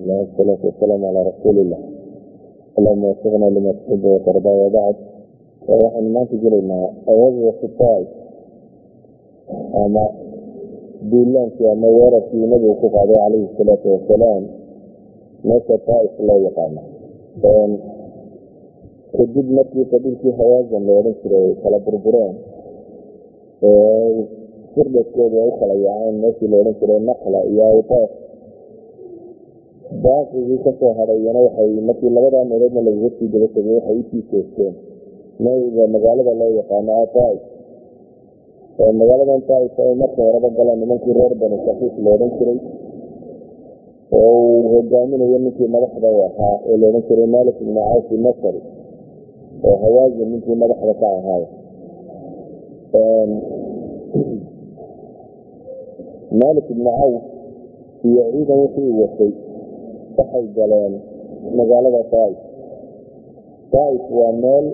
والصلاة والسلام على رسول الله اللهم وفقنا لما تحب وترضى وبعد waxaynu maanta gelaynaa ayadda sitaay ama duulaankii ama weerarkii nabigu ku qaaday calayhi salaatu wasalaam meesha taaif loo yaqaano kadib markii qabiilkii hawaazan la odhan jiray ay kala burbureen firdadkoodu ay u kala yaaceen meeshii la odhan jiray naqla iyo awtaaf baaqigii ka soo hadhayana waxay markii labadaa meeloodna lagaga sii daba waxay u sii jeesteen nabiga magaalada loo yaqaano ataaif magaaladan taaif ay marka horeba galaan nimankii reer bani safiif la odhan jiray. Oo uu hogaaminayo ninkii madaxda ahaa ee la odhan jiray malik ibni cawfi nasari oo hawaazin ninkii madaxda ka ahaaya malik ibni cawf iyo ciidan wixii watay waxay galeen. Magaalada taaif taaif waa meel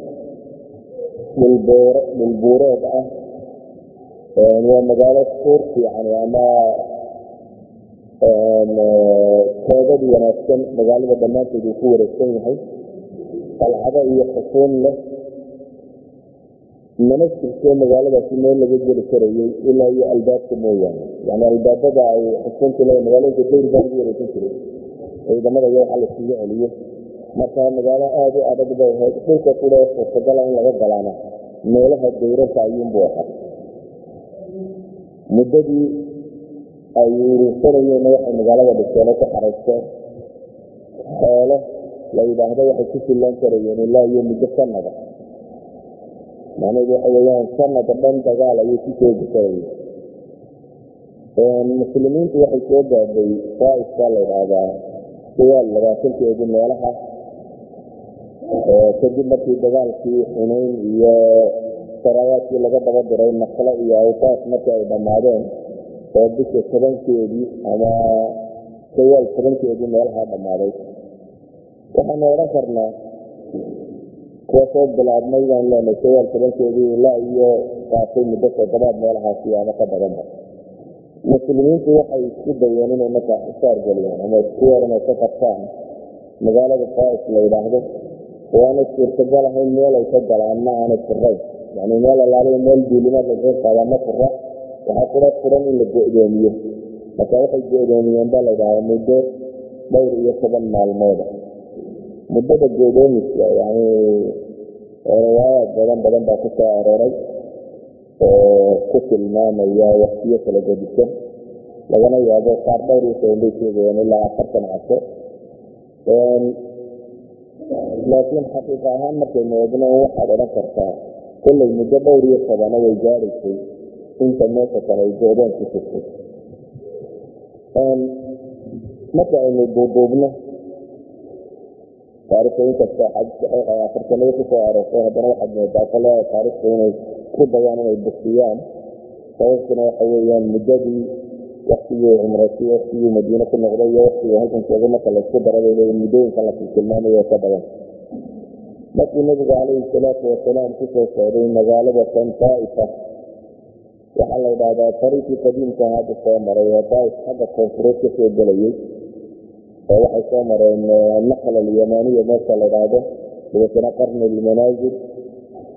dhulbuureed ah. Waa magaalo suur fiican ama toobad wanaagsan magaalada dhammaanteed uu ku wareegsan yahay. Qalcado iyo xusuun leh. Mana jirto magaaladaasi meel laga geli karayay ilaa iyo albaabka mooyaane. Yani albaabada ay xusuunta le magaalooyinka dayr baa lagu wareegsan jiray ciidamada iyo waxa laisugu celiyo marka magaalo aada u adag bay ahayd dhulka kule suurtagala in laga galaana. Meelaha dayrarka ayuunbuu ahaa muddadii ay uruursanayeenna waxay magaalada dhigteen oo ku xaraysteen xoolo la yidhaahdo waxay ku fillaan karayeen ilaa iyo muddo sanada macnaheedu waxa weyaan sanada dhan dagaal ayay ku joogi karayeen muslimiintu waxay soo gaadhay saaifka la yidhaahdaa dawaal labaatankeedu meelaha kadib markii dagaalkii xunayn iyo saraayaadkii laga daba diray nakle iyo awtaas markii ay dhammaadeen oo bisha tobankeedii ama dawaal tobankeedii meelaha dhammaaday. Waxaanu odhan karnaa kuwa soo bilaabmay baan leenay dawaal tobankeedii ilaa iyo qaatay muddo toddobaad meelahaasi ama ka badanba muslimiintu waxay isku dayeen inay markaa xisaar geliyaan ama isku yeeran ay ka qabtaan magaalada taaif la yidhaahdo. Waanay suurtagal ahayn meel ay ka galaan ma aanay furayn yani meel alaaliya meel duulimaad lagaga qaadaa ma fura waxaa kula furan in la go-doomiyo. Marka waxay go-doomiyeen baa layidhahda muddo dhowr iyo toban maalmooda muddada go-doomiska yani riwaayaad badan badan baa ku soo arooray oo ku tilmaamaya waktiyo kala gedisan. Lagana yaabo qaar dhowr iyo toban bay sheegayaan ilaa afartan casho laakiin xaqiiqa ahaan markaynu eegno waxaad odhan kartaa kollay muddo dhowr iyo tobana way gaadhaysay inta meesha kale ay go-daan ku jirtay marka aynu duuduubno taarikhda inkasta afartanada ku soo aroortay haddana waxaad moodaa qolada taarikhda inay ku dayaan inay bixiyaan sababtuna waxa weeyaan muddadii waktigii cumrasi waktigii madiine ku noqday iyo waktigii joogay marka laysku daray muddooyinka la tiltilmaamayo ka badan. Markii nabigu calayhi salaatu wasalaam ku soo socday magaalada tan taaifa waxaa la idhahdaa tariikii qadiimka hadda soo maray oo daaif xagga koonfureed ka soo oo waxay soo mareen naqla alyamaniya meesha la idhaahdo dabeetana qarni lmanaazil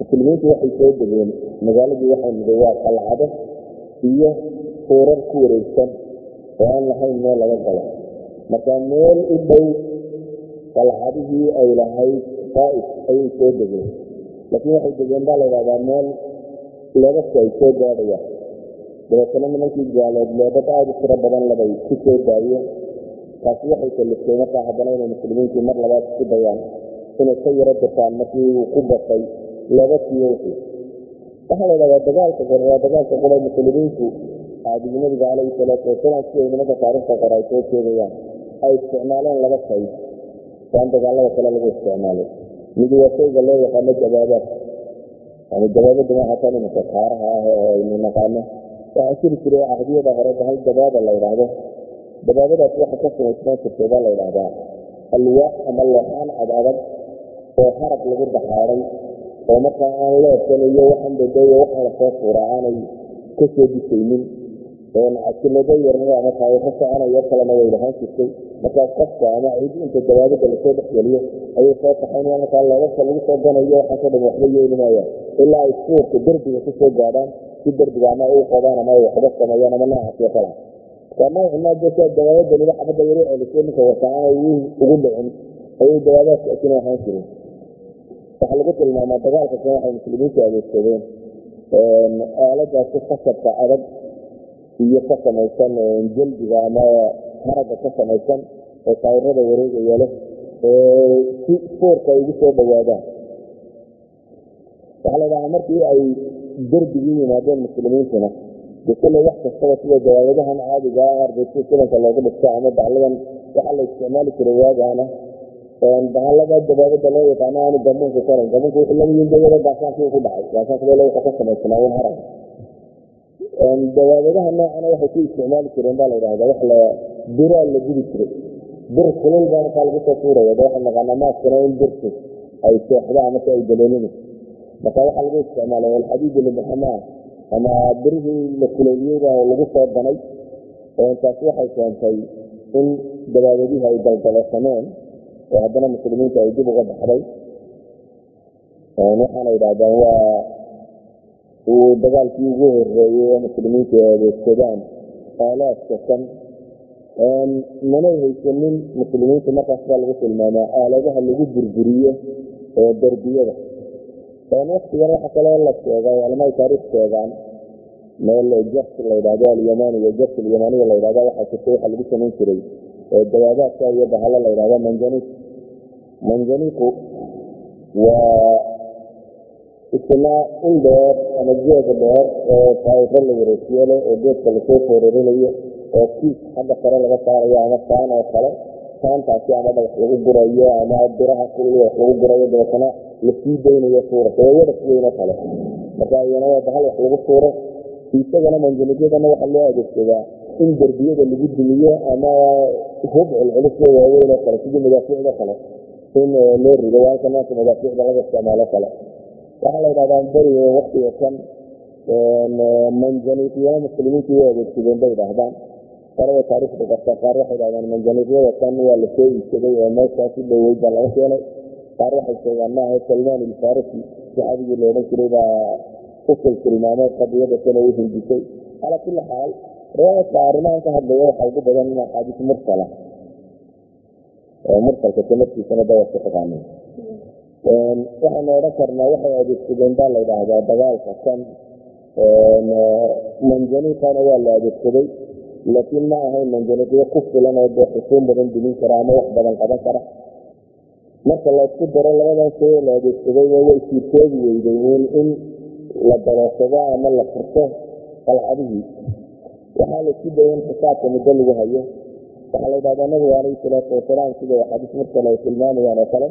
muslimiintu waxay soo degeen. Magaaladii waxay niday waa qalcado iyo suurar ku wareegsan oo aan lahayn meel laga galo. Marka meel u dhow qalcadihii ay lahayd daaif ayay soo degeen. Laakiin waxay degeen baa la ydhahdaa meel leebadka ay soo gaadhayaan dabeetana nimankii gaaleed leebad aada u tiro badan labay ku soo daayeen taasi waxay kaliftay markaa haddana inay muslimiintii mar labaad isku dayaan inay ka yaro dirtaan markii uu ku batay leebadkiiyo wixii waxaa la ydhahdaa dagaalka hore waa dagaalka qura muslimiintu caadigi nabiga calayhi salaatu wasalaam siday nimanka taarikhta qore ay soo sheegayaan ay isticmaaleen laba shay aan dagaalada kale lagu isticmaalay. Midi waa shayga loo yaqaano dabaabaad yani dabaabada maaha tan iminka kaaraha ah oo aynu naqaano. Waxaa jiri jiray caqdiyada hore bahal dabaaba la yidhaahdo. Dabaabadaas waxa ka samaysnaan jirtay baa la yidhaahdaa. Alwaax ama looxaan ad oo harag lagu daxaaday oo markaa aan leebkan iyo waxan dadeeyo waxan la soo fuuraa aanay ka soo disaynin casilado yarna ama taayiro soconayo kalena way lahaan jirtay markaa qofka ama cid inta dabaabada la soo dhexgeliyo ayay soo kaxaynaya markaa leebabka lagu soo ganayo waxaasoo dhan waxba yeeli maayaan ilaa ay suurka derbiga ku soo gaadhaan si derbiga ama ay u qodaan ama ay waxba sameeyaan ama noocaasio kala noocinaadesaa dabaabadaniba xabadda yaro celisay ninka wata aanay ugu dhicin ayay dabaabaadkaasina ahaan jirin waxaa lagu tilmaamaa dagaalka kan waxay muslimiintu adeegsadeen aaladaasi khasabka adag iyo ka samaysan jaldiga ama haragga ka samaysan oo taayirada wareegaya leh si foorka ugu soo dhawaadaan. Waxaa la dhahaa markii ay derbigii yimaadeen muslimiintuna dee kulley wax kastaba sida dawaabadahan caadiga ah ardaysi sidanka loogu dhigto ama bahladan waxaa la isticmaali jiray waagaana bahalada dabaabada loo yaqaano aanu gamuunka karan gamuunka wuxuu laga yindayada gaasaankii ku dhacay gaasaankale wuxuu ka samaysnaa un harag dawaabadaha noocana waxay ku isticmaali jireen baa la yidhahda wax la biraa la gudi jiray bir kulul baa markaa lagu soo tuuraya de waxaan naqaanaa maaskana in birtu ay seexdaan marka ay daloolini marka waxaa lagu isticmaalay alxadiid limuxamaa ama birihii la kuleeliyeyba lagu soo danay taasi waxay keentay in dabaabadihii ay daldalosameen oo haddana muslimiinta ay dib uga baxday waxaana yidhahdaan waa uu dagaalkii ugu horeeyey oo muslimiintu ay adeegsadaan aalaadka kan. Manay haysanin muslimiintu markaas baa lagu tilmaamaa aaladaha lagu burburiyo ee derbiyada waktigan waxa kaloo la sheegay culamaay taariikh sheegaan meel jars la yidhahdo alyamaniya jars alyamaniya la yidhahdo waxaa jirta waxa lagu samayn jiray dawaabaadka iyo bahalo la yidhahdo manjaniqu waa isna ul dheer ama geeda dheer oo taayiro la wareejiyo leh oo geedka la soo foorarinayo oo kiis xagga sare laga saarayo ama saan oo kale saantaasi ama dhagax lagu gurayo ama biraha wax lagu gurayo dabeetana la sii daynayo suurata waa wadhaf weyn oo kale. Marka iyana waa bahal wax lagu tuuro isagana manjanigyadana waxaa loo adeegsadaa in derbiyada lagu dumiyo ama hub culculusoo waaweyn oo kale sidii madaafiicda kale in loo rido waa halka maanta madaafiicda laga isticmaalo kale. Waxaa la yidhahdaa beriga waktiga kan manjaniiqyana muslimiintu way adeegsadeen bay idhaahdaan qarada taariikhda qarta qaar waxay dhahdaan manjaniiqyada kan waa la soo iibsaday oo meeshaasi dhoweyd baa laga keenay. Qaar waxay sheegaan maaha salmaan ilfarisi saxaabigii la odhan jiray baa usul tilmaamay qadiyada oo u hindisay. Calaa kulli xaal riwaayadka arrimahan ka hadlaya waxaa ugu badan in axaadiis mursala mursalka sanadkiisana dawarka taqaanay waxaanu odhan karnaa waxay adeegsadeen baa la yidhaahdaa dagaalka kan manjaniiqana waa la adeegsaday laakiin ma ahayn manjaniiqyo ku filan oo dee xusuun badan dumin kara ama wax badan qaban kara. Marka laysku daro labadan shay la adeegsadayba way siirtoobi weyday in la daroosado ama la furto qalcadihii. Waxaa la isku dayay in xisaabka muddo lagu hayo waxaa la yidhahdaa nabigu calayhi wasalaam sida axaadiis mursal ay tilmaamayaan oo kale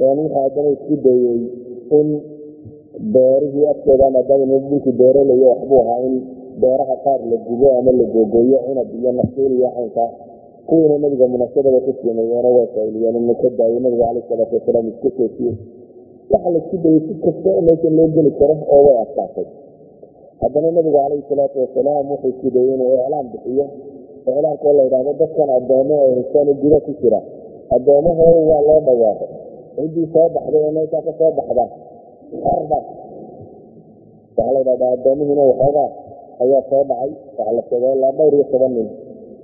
wuxuu haddana isku dayey in beerihii agtooda maadaama dhulku beeralayo waxbuu ahaa in beeraha qaar la gubo ama la googooyo cinab iyo nasiil iyo caynka kuwiina nabiga munaasabada ku sameeyeena waa saailiyeen inuu ka daayo nabiga caleyh salaatu wasalaam iska toosiyey waxaa la isku dayey si kasta meesha loo geli karo oo way adkaatay. Haddana nabigu calayhi salaatu wasalaam wuxuu sideeyey inuu iclaan bixiyo iclaankoo la yidhahdo dadkan addoomo oo hisaano guda ku jira addoomahooda waa loo dhawaaqay ciddii soo baxday ee meeshaa ka soo baxda arba waxaa la yidhahdaa addoomihiina waxoogaa ayaa soo dhacay. Waxaa la sheegay ilaa dhowr iyo toban nin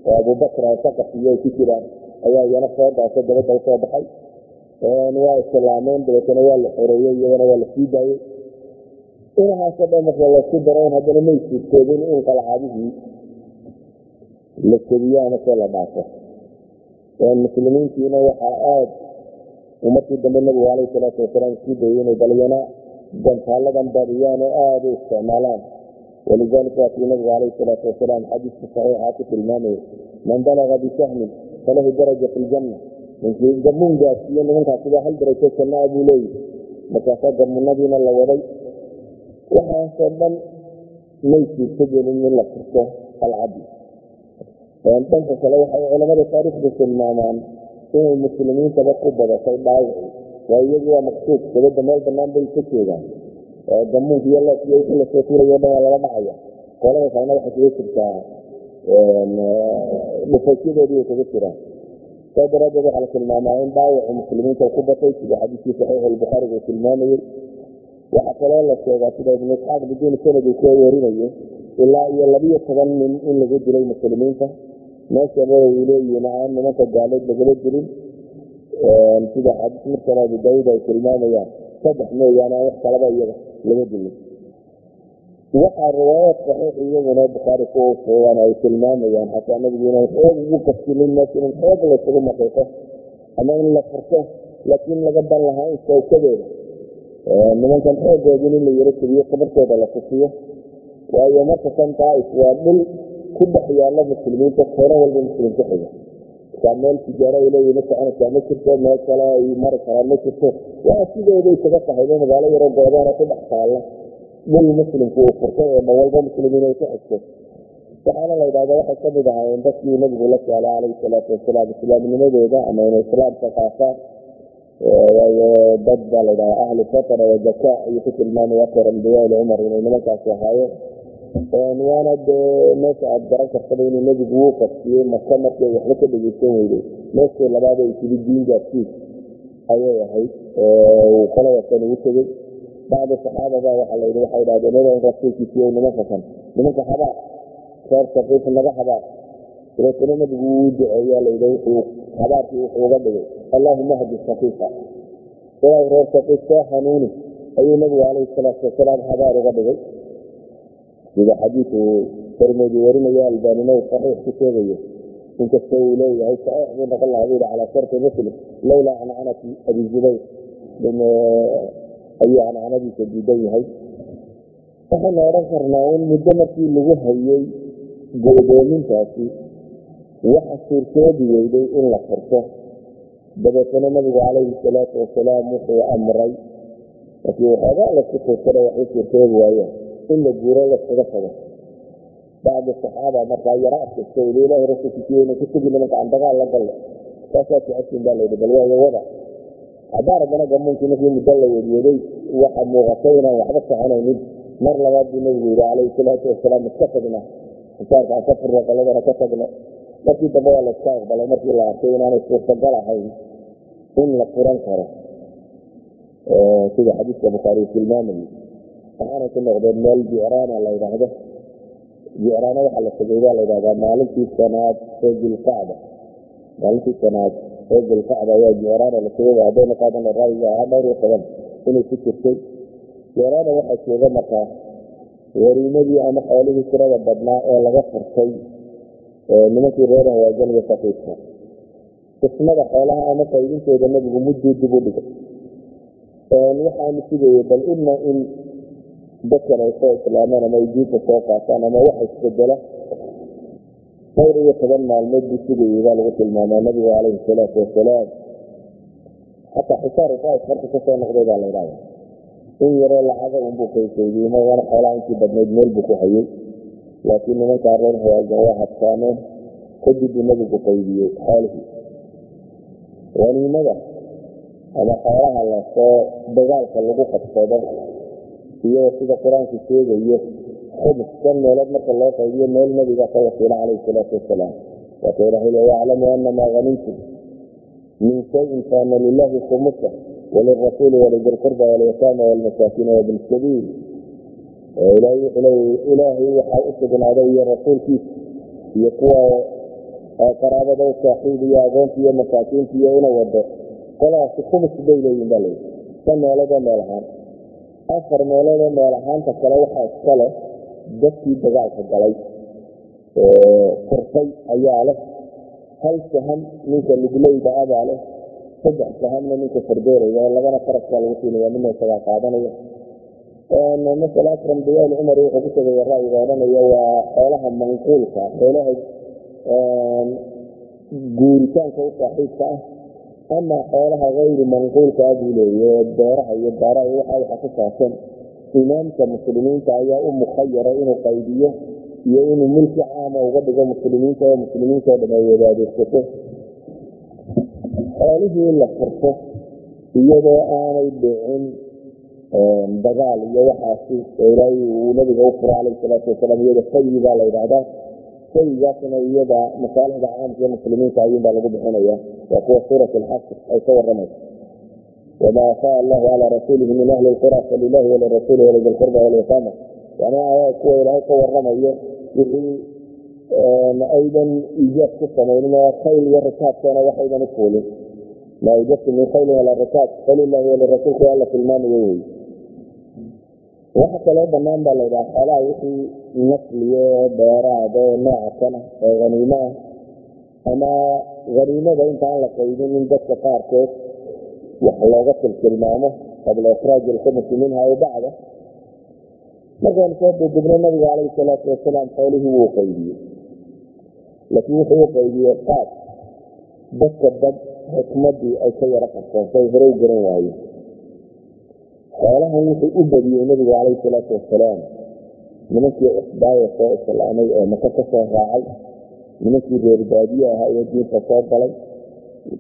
oo abubakra saqafiyo ay ku jiraan ayaa iyana soo daasay dabadda u soo baxay. Waa islaameen dabeetana waa la xoreeyey iyagana waa la sii daayey. Inahaasoo dhan marka la isku daro in haddana may suurtoodin in qalcaadihii la kediyo ama see la dhaafo muslimiintiina waxaa aada markii dambe nabigu caleyhi salaatu wasalaam isku dayey inay balyana gantaaladan badiyaan oo aada u isticmaalaan. Walidalika waa kii nabigu caleyhi salaatu wasalaam xadiiska saxiixa ku tilmaamaya man balaga bisahmin falahu daraja fi ljanna gamuun gaarsiiye nimankaas sidaa hal darajo jannaa buu leeyahy markaasaa gamunadiina la waday. Waxaasoo dhan may gelin in la furto alcadl dhanka kale waxay culamada taariikhda tilmaamaan inay muslimiintaba ku badatay dhaawaci waa iyagu waa maqsuud. Dabadda meel banaan bay ka joogaan. Gamuunka iyo leekiyo wixii la soo tuurayo dhan waa laga dhacaya. Qolada kalena waxay kaga jirtaa dhufasyadoodii ay kaga jiraan. Saa daraaddeed waxaa la tilmaamaa in dhaawacu muslimiinta ku batay sida xadiiskii saxiix albukhaariga uu tilmaamayey waxaa kaloo la sheegaa sida ibnu isxaaq biduuni sanad uu ka warinayo ilaa iyo labiyo toban nin in laga dilay muslimiinta meeshaba ay leeyihiin aan nimanka gaaleed lagala dilin sida markan abu daawuud ay tilmaamayaan. Saddex mooyaane aan wax kalaba iyaga laga dilin waxaa riwaayaad saxiix iyaguna bukhaari ku sugan ay tilmaamayaan xataa nabigu xoog ugu kafsilin meesha in xoog laysugu maqiiqo ama in la furto laakiin laga dan lahaa in sawkadeeda nimankan xoogoodin in la yaro keliyo tabartooda la tusiyo waayo marka kan waa dhul ku dhex yaalla muslimiinta koona walba muslimka xiga. Markaa meel tijaaro ay leeyihiin soconaysaa ma jirto meel kale ay mari karaan ma jirto. Waa sidooday kaga tahayba magaalo yaroo goodoona ku dhex taalla. Dhul muslimku uu furtay oo dhan walba muslimiin ay ku xigto. Waxaana la yidhahda waxay ka mid ahaayeen dadkii nabigu la saalay calayhi salaatu wasalaam islaamnimadooda ama inay islaamka qaataan dad baa la yidhahda ahlu fatara wa zaka ayuu ku tilmaamaya akar ambiyaa cumar inay nimankaasi ahaayeen waana dee meesha aada garan kartaba inuu nebigu wuu qasiyey maka markii waxba ka dhegeysan weyday meeshii labaad ay tiri diin gaarsiis ayay ahayd kalawatan ugu tegey. Bacdi saxaabada waxaa la yidhi waxay dhahdeen inaan rasuulkiisiiyo nimanka kan nimanka habaa reer saqiif naga habaa dabeetana nebigu wuu duceeyaa la yidhi wuxuu habaarkii wuxuu dhigay allaahuma hdi saqiifa ilaahay reer saqiif soo hanuuni ayuu nebigu calayhi salaatu wasalaam habaar uga dhigay sida xadiiku tirmidi warinayo albanina uu saxiix ku sheegayo. Inkasta uu leeyahay saxiix buu noqon lahaa buu calaa sharti muslim. Lowlaa cancanati abi zubayr ayuu cancanadiisa diidan yahay. Waxaynu odhan karnaa in muddo markii lagu hayay go'doomintaasi waxa suurtoobi weyday in la furto dabeetana nabigu calayhi salaatu wasalaam wuxuu amray. Markii waxoogaa lasku tuurtana waxay suurtoobi waayeen in la guuro laskaga tago bacdi saxaaba markaa yaro adkaysta weli ilaahi rasuulkiisiina ku tegi nimanka aan dagaal la galle saasaa jeceshin baa layidhi bal waayo wada. Haddaan haddana gamuunkii markii muddo la weryeeday waxa muuqatay inaan waxba soconaynin mar labaad buu nabigu yidhi calayhi salaatu wasalaam iska tagna. Xisaarka aan ka furno qoladana ka tagno. Markii dambe waa la iska aqbalay markii la arkay inaanay suurtagal ahayn in la furan karo. Sida xadiiska bukhaari tilmaamayay waxaanay ku noqdeen meel jicraana la yidhaahdo jicraana waxaa la tegay baa la yidhahdaa maalintii sanaad ee dilqacda maalintii sanaad ee dilqacda ayaa jicraana la tegay haddayna qaadana raayiga ahaa dhowr iyo toban ku jirtay. Jicraana waxaa jooga markaa wariimadii ama xoolihii tirada badnaa ee laga furtay nimankii reer hawaajan iyo saqiifka qismada xoolaha ama qaydintooda nabigu mudduu dib u dhigay waxaanu sugayay bal ima in dadkan ay soo islaamaan ama diinta soo qaataan ama waxa isbedela dhowr iyo toban maalmood buu sugayey baa lagu tilmaamaa nabigu calayhi salaatu wasalaam xataa xisaar daaif marka ka soo noqday baa la ydhahda in yaroo lacaga unbuu kaykaydiyey magana xoolaha intii badnayd meel buu ku hayay. Laakiin nimankaa reer hawaajan waa hadsaameen kadib buu nabigu qaydiyey xoolihii. Waniimada ama xoolaha la soo dagaalka lagu qabsado iyagoo sida qur'aanku sheegayo kan meelood marka loo qaydiyo meel nabiga ka wasiila calayhi salaatu wasalaam waaka ilahay le yaclamu anamaa hanimtum min shayin faana lilahi khumusa walirasuuli walidi lqurba walyataama walmasaakiina wabni sabiil. Ilahay wuxuu leey ilaahay waxaa u sugnaaday iyo rasuulkiisa iyo kuwa qaraabada saaxiib iyo agoonta iyo masaakiinta iyo ina wado qolaasi khumus bay leeyihiin baa layidhi ka meeloodoo meel ahaan afar meeloodoo meel ahaanta kale waxaa iska leh dadkii dagaalka galay furtay ayaa leh hal saham ninka lugleyda abaa leh saddex sahamna ninka fardooraya labana faraskaa lagu siinaya mina isagaa qaadanaya. Masala akram dayaal cumar wuxuu ku tegaya ra'yiga odhanaya waa xoolaha manquulka xoolaha guuritaanka u saaxiibka ah ama xoolaha hayri manquulkaa buu leeya beeraha iyo daaraha waxa waxa ku saabsan. Imaamka muslimiinta ayaa u mukhayara inuu qaybiyo iyo inuu milki caama uga dhigo muslimiinta oo muslimiinta o dhan ay wada adeegsato xoolihii la furto iyadoo aanay dhicin dagaal iyo waxaasi ilaahay uu nabiga u furo calayhi salaatu wasalaam iyada fayi baa la yidhaahdaa fayigaasna iyada masaalixda caamka muslimiinta ayuunbaa lagu bixinaya waa kuwa suurat alxasr ay ka waramayso wama afaa allahu calaa rasuulihi min ahli lqura falilahi walirasuuli walidi lqurba walyataama yani kuwa ilaahay ka waramayo wixii aydan iijaab ku samaynin oo khayl iyo rikaabkana waxaydan u fuulin. Ma awjabtu min khaylin walaa rikaab falilahi walirasuulka waa la tilmaamayo wey waxa kaloo banaan baa laydhaha xoolaha wixii nasliyo dheeraada ee nooca kana ee haniimo ah ama haniimada intaan la qaybin in dadka qaarkood wax looga tiltilmaamo qabla ikraaji lkhumusi minha aw bacda markaanu soo dudubnay nabiga calayhi salaatu wasalaam xoolihii wuu qaybiyey laakiin wuxuu u qaybiyey qaab dadka dad xikmadii ay ka yaro qabsoonto ay hore u garan waayeen xoolahan wuxuu u badiyey nabigu calayhi salaatu wasalaam nimankii cusbaaya soo islaamay ee maka ka soo raacay nimankii reer baadiye ahaa ee diinta soo galay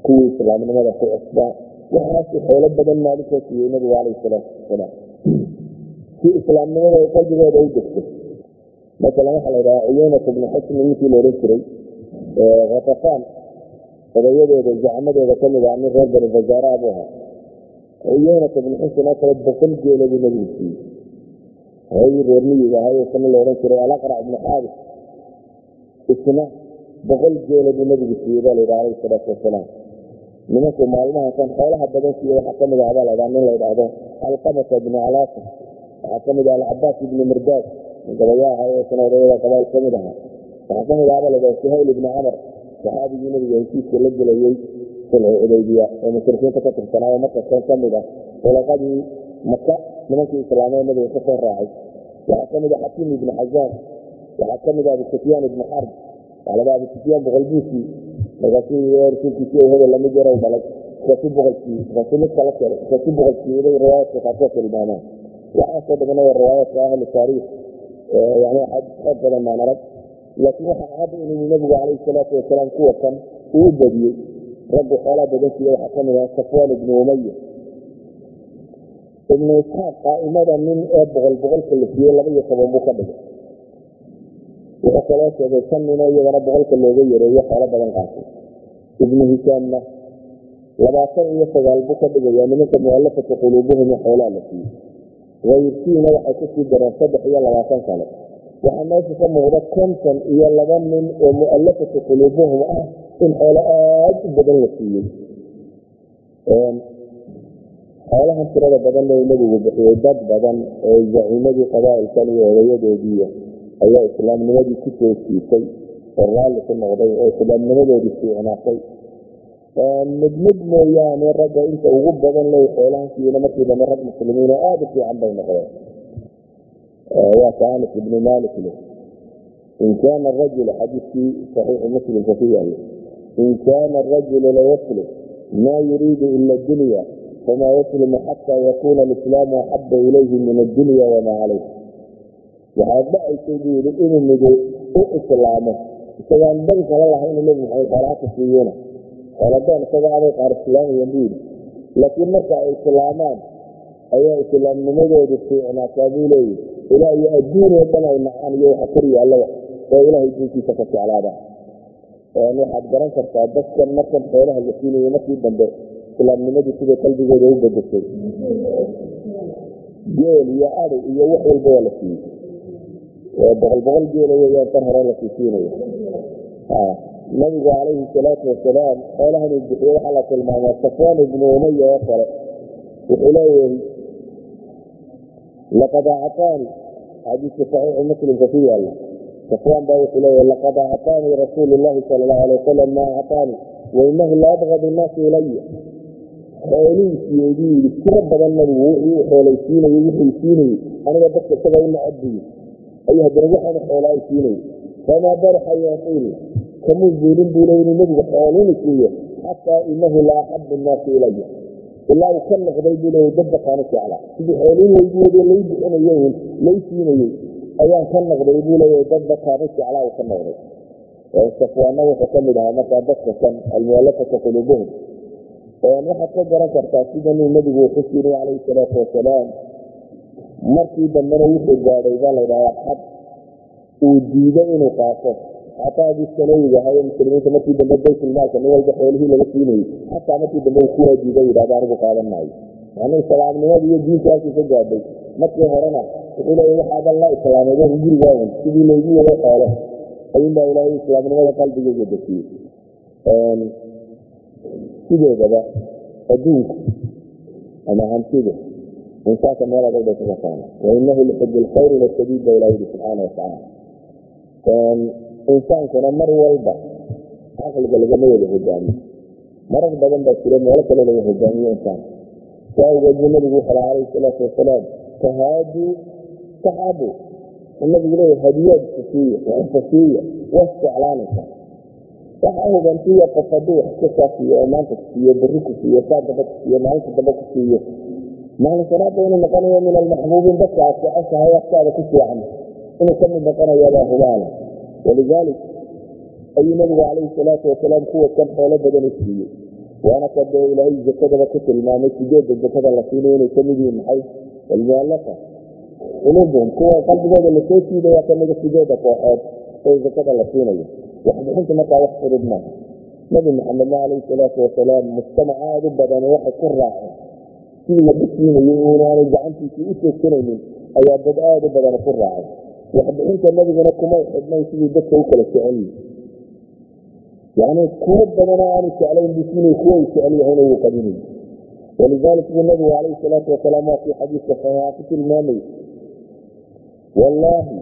kuwii islaamnimada ku cusbaa waxaasuu xoolo badan maalinkaa siiyey nabigu calayhi salaatu wasalaam si islaamnimada ay qalbigooda u degto masalan waxaa la yidhaha cuyunat bnu xusni ninkii la odhan jiray khatafaan odayadooda zacmadooda ka mid ah nin reer bani fazaara buu ahaa cuyunat bnu xusn oo kale boqol geela buu nabigu siiyey hooyii reer miyiga ahay isna la odhan jiray alaqrac ibnu xaabis. Isna boqol geela buu nabigu siiyey baa layidhaha alayhi salaatu wasalaam nimanku maalmaha kan xoolaha badan siiye waxaa ka mid ah baa laydhaha nin la ydhaahdo alqamata ibnu alaasa waxaa ka mid ah alcabaas ibnu mirdaad. Gabayaa ahay isna odayada qabail ka mid ahaa. Waxaa ka mid ah baa ladhaha suhayl ibnu camar. Saxaabigii nabiga heshiiska la gelayey sulxu xudaybiya ee mushrikiinta ka tirsanaayo markastan ka mid ah ulaqadii maka nimankii islaamee nabiga ka soo raacay. Waxaa ka mid ah xakiim ibnu xazaan waxaa ka mid ah abu ibnu xarb waxaa ladhaha abu sufyaan markaasuu rasuulkiisii hebel la mid yarow dhalay markaasuu boqolkii markaasuu mid kala keenay markaasuu boqolkii bay riwaayaadka qaarkood tilmaamaan waxaasoo dhamana waa riwaayaadka ahli taariikh yani axaadiis xoog badan maan arag laakiin waxaa cadda inuu nabigu calayhi salaatu wasalaam kuwa kan uu badiyey raggu xoolaa badan siiye waxaa ka mid ah safwaan ibnu umaya ibnu isxaaq qaa'imada nin ee boqol boqolka la siiyey laba iyo toban buu ka dhigay wuxuu kaloo sheegay shan ninoo iyagana boqolka looga yareeyo xoolo badan qaatay ibnu hishaamna labaatan iyo sagaal buu ka dhigayaa nimanka mualafata quluubuhum xoolaa la siiyey hayrkiina waxay ku sii dareen saddex iyo labaatan kale waxaa meesha ka muuqda konton iyo laba nin oo mualafata quluubuhum ah in xoolo aada u badan la siiyey. Xoolahan tirada badan le nabigu bixiyey dad badan oo zaciimadii qabaailkan iyo odayadoodiiya ayaa islaamnimadii ku soo siisay oo raalli ku noqday oo islaamnimadoodii fiicnaatay mid mid mooyaane ragga inta ugu badan le xoolahan siiyena markii dambe rag muslimiin oo aada u fiican bay noqdeen. Waa ka anas ibnu malik le in kaana rajul xadiiskii saxiixu muslimka ku yaalla in kaana arajulu layaslim maa yuriidu ila dunya famaa yaslimu xataa yakuuna alislaamu axaba ilayhi min addunya wamaa calayh waxaa dhacaysay buu yidhi inuu mido u islaamo isagaan dan kala lahayn nebi maxamed xoolaaka siiyena xooladoon isaga aday qaar islaamayaan buu yidhi laakiin marka ay islaamaan ayaa islaamnimadoodu fiicnaataa buu leeyihi ilaa iyo adduunoo dhan ay nacaan iyo waxa kor yaallaba oo ilaahay diinkiisa ka jeclaada waxaad garan kartaa dadkan markan xoolaha la siinayo markii dambe islaamnimadii siday qalbigooda u bedeshay geel iyo adi iyo wax walba waa la siiyey. Boqol boqol geela weyaan tan hore la siisiinayo nabigu calayhi salaatu wasalaam xoolahan uu waxaa la tilmaamaa safwaan ibnu umaya oo kale. Wuxuu leeyahay laqad acطaani xadiiska saxiixu muslimka ku yaalla safwaan baa wuxuu leeyahay laqad acطaanii rasuulu llahi sala allahu alay wasalam maa acطaani wainahu la abgadu nnaasi ilaya xoolihiisiyeeduu yidhi tiro badan nabigu wixii u xoolaysiinayey wixii siinayey aniga dadka isaga u nacabbiyi ayuu haddana waxaana xoola ay siinayay famaa baraxa yaqiini kamuu zuulin buu le inuu nebigu xoolini siiyo xataa inahu la axabu nnaasi ilaya ilaa uu ka noqday buu leeya dad bakaanu jeclaa sidii xoolii laydiwade lay bixinayey lay siinayey ayaan ka noqday buu leeya dad bakaanu jeclaa uu ka noqday. Safwaana wuxuu ka mid ahaa markaa dadka kan almualafata quluubuhum. Waxaad ka garan kartaa sidanuu nabigu uu xusiri calayhi salaatu wasalaam markii dambena wuxuu gaadhay baa laydhahaa xad uu diido inuu qaato. Xataa adii sanawiga ahaye muslimiinta markii dambe baytulmaalka nin walba xoolihii laga siinayey xataa markii dambe kuwaa diido yidhahda anigu qaadan maayo yani islaamnimada iyo diinta halkii ka gaadhay markii horena wuxuu waxaadan la islaamay wa gurigaagan sidii laygu wado xoolo ayuunbaa ilaahay islaamnimada qalbigeyga dejiyey sideedaba adduunku ama hantidu insaanka meel adag bay wainahu lixib lkhayr lashadiid ba ilah yidhi subxaana watacaala insaankuna mar walba caqliga lagama wada hogaamiyo marar badan baa jira meelo kale laga hogaamiyo insaanka saa awgeed buu nabigu wuxu laha calayhi salaatu wasalaam tahaaduu taxaabu nabigu leeya hadiyaad isiiya waxfasiiya waa isjeclaanaysaa waxa hogaansiiya qof hadduu wax ka kaafiyo oo maanta ku beri ku saa daba ku maalinta daba ku siiyo. Inuu noqonayo min almaxbuubiin dadka aad jeceshahay afkaada ku fiican inuu ka mid noqonayabaa hubaala walidaalik ayuu nabigu calayhi salaatu wasalaam kuwa kan xoolo badan u siiyey waana ka dee ilaahay zakadaba ku tilmaamay sideedda zakada la siinayo inay ka mid yihiin maxay almualafa quluubuhum kuwa qalbigooda la soo siidaya kamida sideeda kooxood ee zakada la siinayo waxbixinta markaa wax furud maaha nabi maxamedna calayhi salaatu wasalaam mujtamac aada u badan waxay ku raaceen sidii waba siinayay unaanay gacantiisii u joogsanaynin ayaa dad aada u badan ku raacay waxbixinta nabiguna kumay xidhnayn sidii dadka u kala jecel yihi yani kuwo badanoo aanu jeclayn bisiinay kuwa jecel yahayna wuu qabinay walidalik buu nabigu calayhi salaatu wasalaam waa kii xadiiska saxiixa ku tilmaamay wallaahi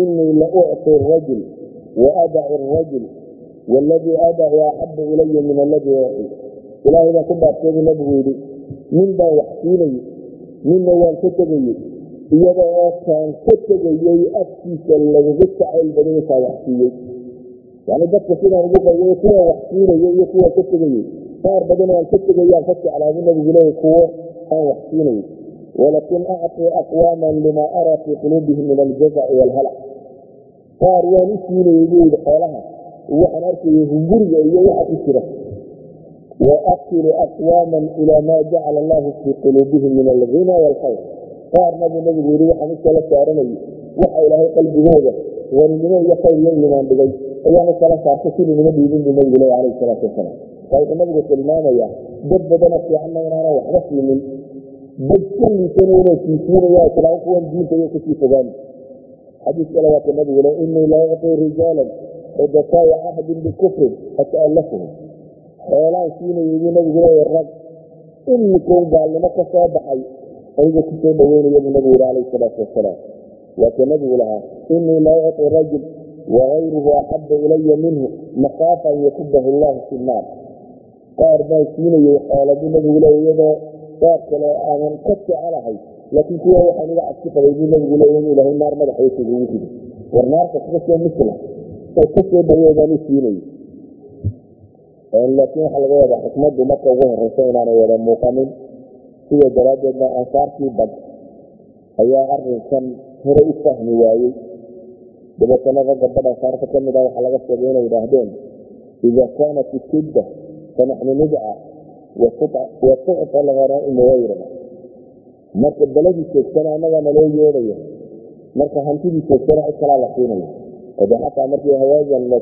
inii la ucti rajul waadacu rajul waladii adacu axabu ilaya min aladii uci ilaahay baan ku dhaarteedu nabigu yidhi nin baan wax siinayey ninna waan ka tegayey iyada oo kaan ka tegayey afkiisa lagaga jacayl badan intaa wax siiyey yani dadka sidaan ugu qayay kuwa wax siinayey iyo kuwa ka tegayey qaar badan aan ka tegayaan ka jeclaabu nabigu leeya kuwo aan wax siinayey walakin acطii aqwaaman lima araa fii quluubihim min aljazaci waalhalac qaar waan u siinayey buu yidhi xoolaha waxaan arkayay hunguriga iyo waxa ku jira. Waakilu aqwaaman ilaa maa jacala allahu fii quluubihim min alghina waalkhayr qaarna buu nabigu yidhi waxaan u kala saaranayay waxa ilaahay qalbigooda waninimo iyo khayr iyo iimaan dhigay ayaan u kala saartay silinimo dhiibin buu nabigu leeya calayhi salaatu wasalaam. Waa wuxuu nabigu tilmaamayaa dad badana fiicanna inaanan waxba siinin dad kulliisana inay siisiinaya islaam kuwan diinta iyo ka sii fogaani xadiis kale waa ka nabigu le inii la ucطii rijaalan xudasaaya cahdin bikufrin ata'allafuhum xoolaan siinayay buu nabigu leeya rag imikow gaalnimo ka soo baxay ayagoo ku soo dhaweynaya buu nabigu yihi calayhi salaatu wasalaam. Waa ka nabigu lahaa inii la ucطi rajul wagayruhu axaba ilaya minhu makaafa an yakubahu llahu fi nnaar qaar baan siinayay xoola buu nabigu iyadoo qaar kale aanan ka jecelahay laakiin kuwa waxaan iga cabsi qabay buu nabigu in ilaahay naar madaxaysa ugu rido war naarta kaga soo misla oo ka soo dhaweedaan u laakiin waxaa laga wadaa xikmaddu marka ugu horeysa inaanay wada muuqanin sida daraaddeedna ansaartii bad ayaa arinkan hore u fahmi waayey dabeetana ragga bad ansaarta ka mid ah waxaa laga sheegay inay yidhaahdeen ida kaanat ishidda fanaxnu nidca wa tucta alghanaa'imu gayrana marka beladii joogtana annagaa naloo yeedhaya marka hantidii joogtana cid la siinaya ode xataa markii hawaajan la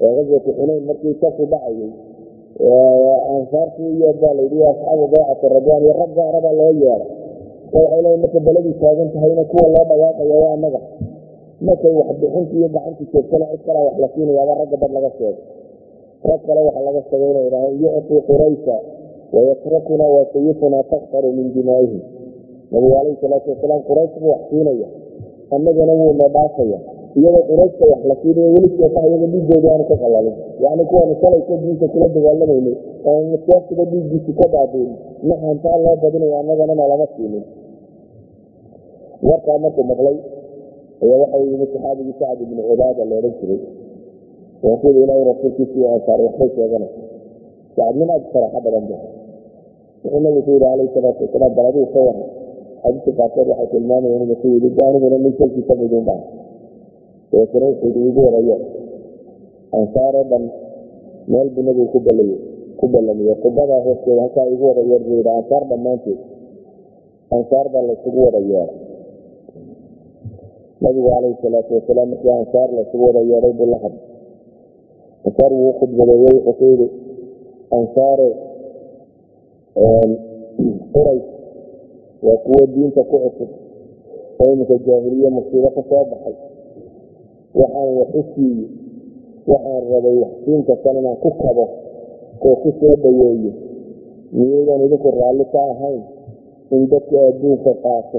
ee gaswatu xunayn markii kaku dhacayay ansaartii iyo baa layidhi asxaabu baycati radwaan iyo rag gaara baa loo yeeday waxay leeyiin marka beladii taagan tahayna kuwa loo dhawaaqaya waa annaga markay waxbixintii iyo gacantii joogtana cid kalaa wax la siinayaaba ragga bad laga sheegay rag kale waxaa laga sheegay inay idhaaheen yucطii quraysa wayatrakuna wa sayufuna taktaru min dimaa'ihim. Nabigu calayhi salaatu wasalaam quraysh buu wax siinaya annagana wuuna dhaafaya. Iyadoo qurayshta wax la siinayo weli sheekaha iyaga dhiiggooda aanu ka qalalin yacni kuwaanu shalayka diinta kula dagaalamayno oonu seeftiba dhiiggiisi ka baabiin maxantaa loo badinayo annagana nalama siinin. Warkaa markuu maqlay ayaa waxau yimi saxaabigii sacad ibnu cubaada la odhan jiray rasuul ilaahi rasuulkiisii ansaar waxbay sheeganaysa sacadnin aad faraxo badan bu wuxuu nabigu ku yidhi calayhi salaatu wasalaam bal adigu ka waran xadiiska qaarkood waxay tilmaamayeen inuu ku yidhi aniguna nin salkiisa midin baa dabeetana wuxuu yidhi igu warayo. Ansaaroo dhan meel buu nabigu ku balay ku ballamiyey qubadaa hoosteeda halkaa igu wada yeer buu yidhi ansaar dhammaanteed. Ansaar baa laysugu wada yeeray nabigu calayhi salaatu wasalaam markii ansaar laysugu wada yeeray buu la hadlay ansaar wuu khudbadeeyey wuxuu ku yidhi ansaare qurays waa kuwo diinta ku cusub oo iminka jaahiliye musiibo ka soo baxay. Waxaan wax u siiye waxaan rabay waxsiinka kan inaan ku kabo oo ku soo dhaweeyo miyaydan idinku raalli ka ahayn in dadka adduunka qaato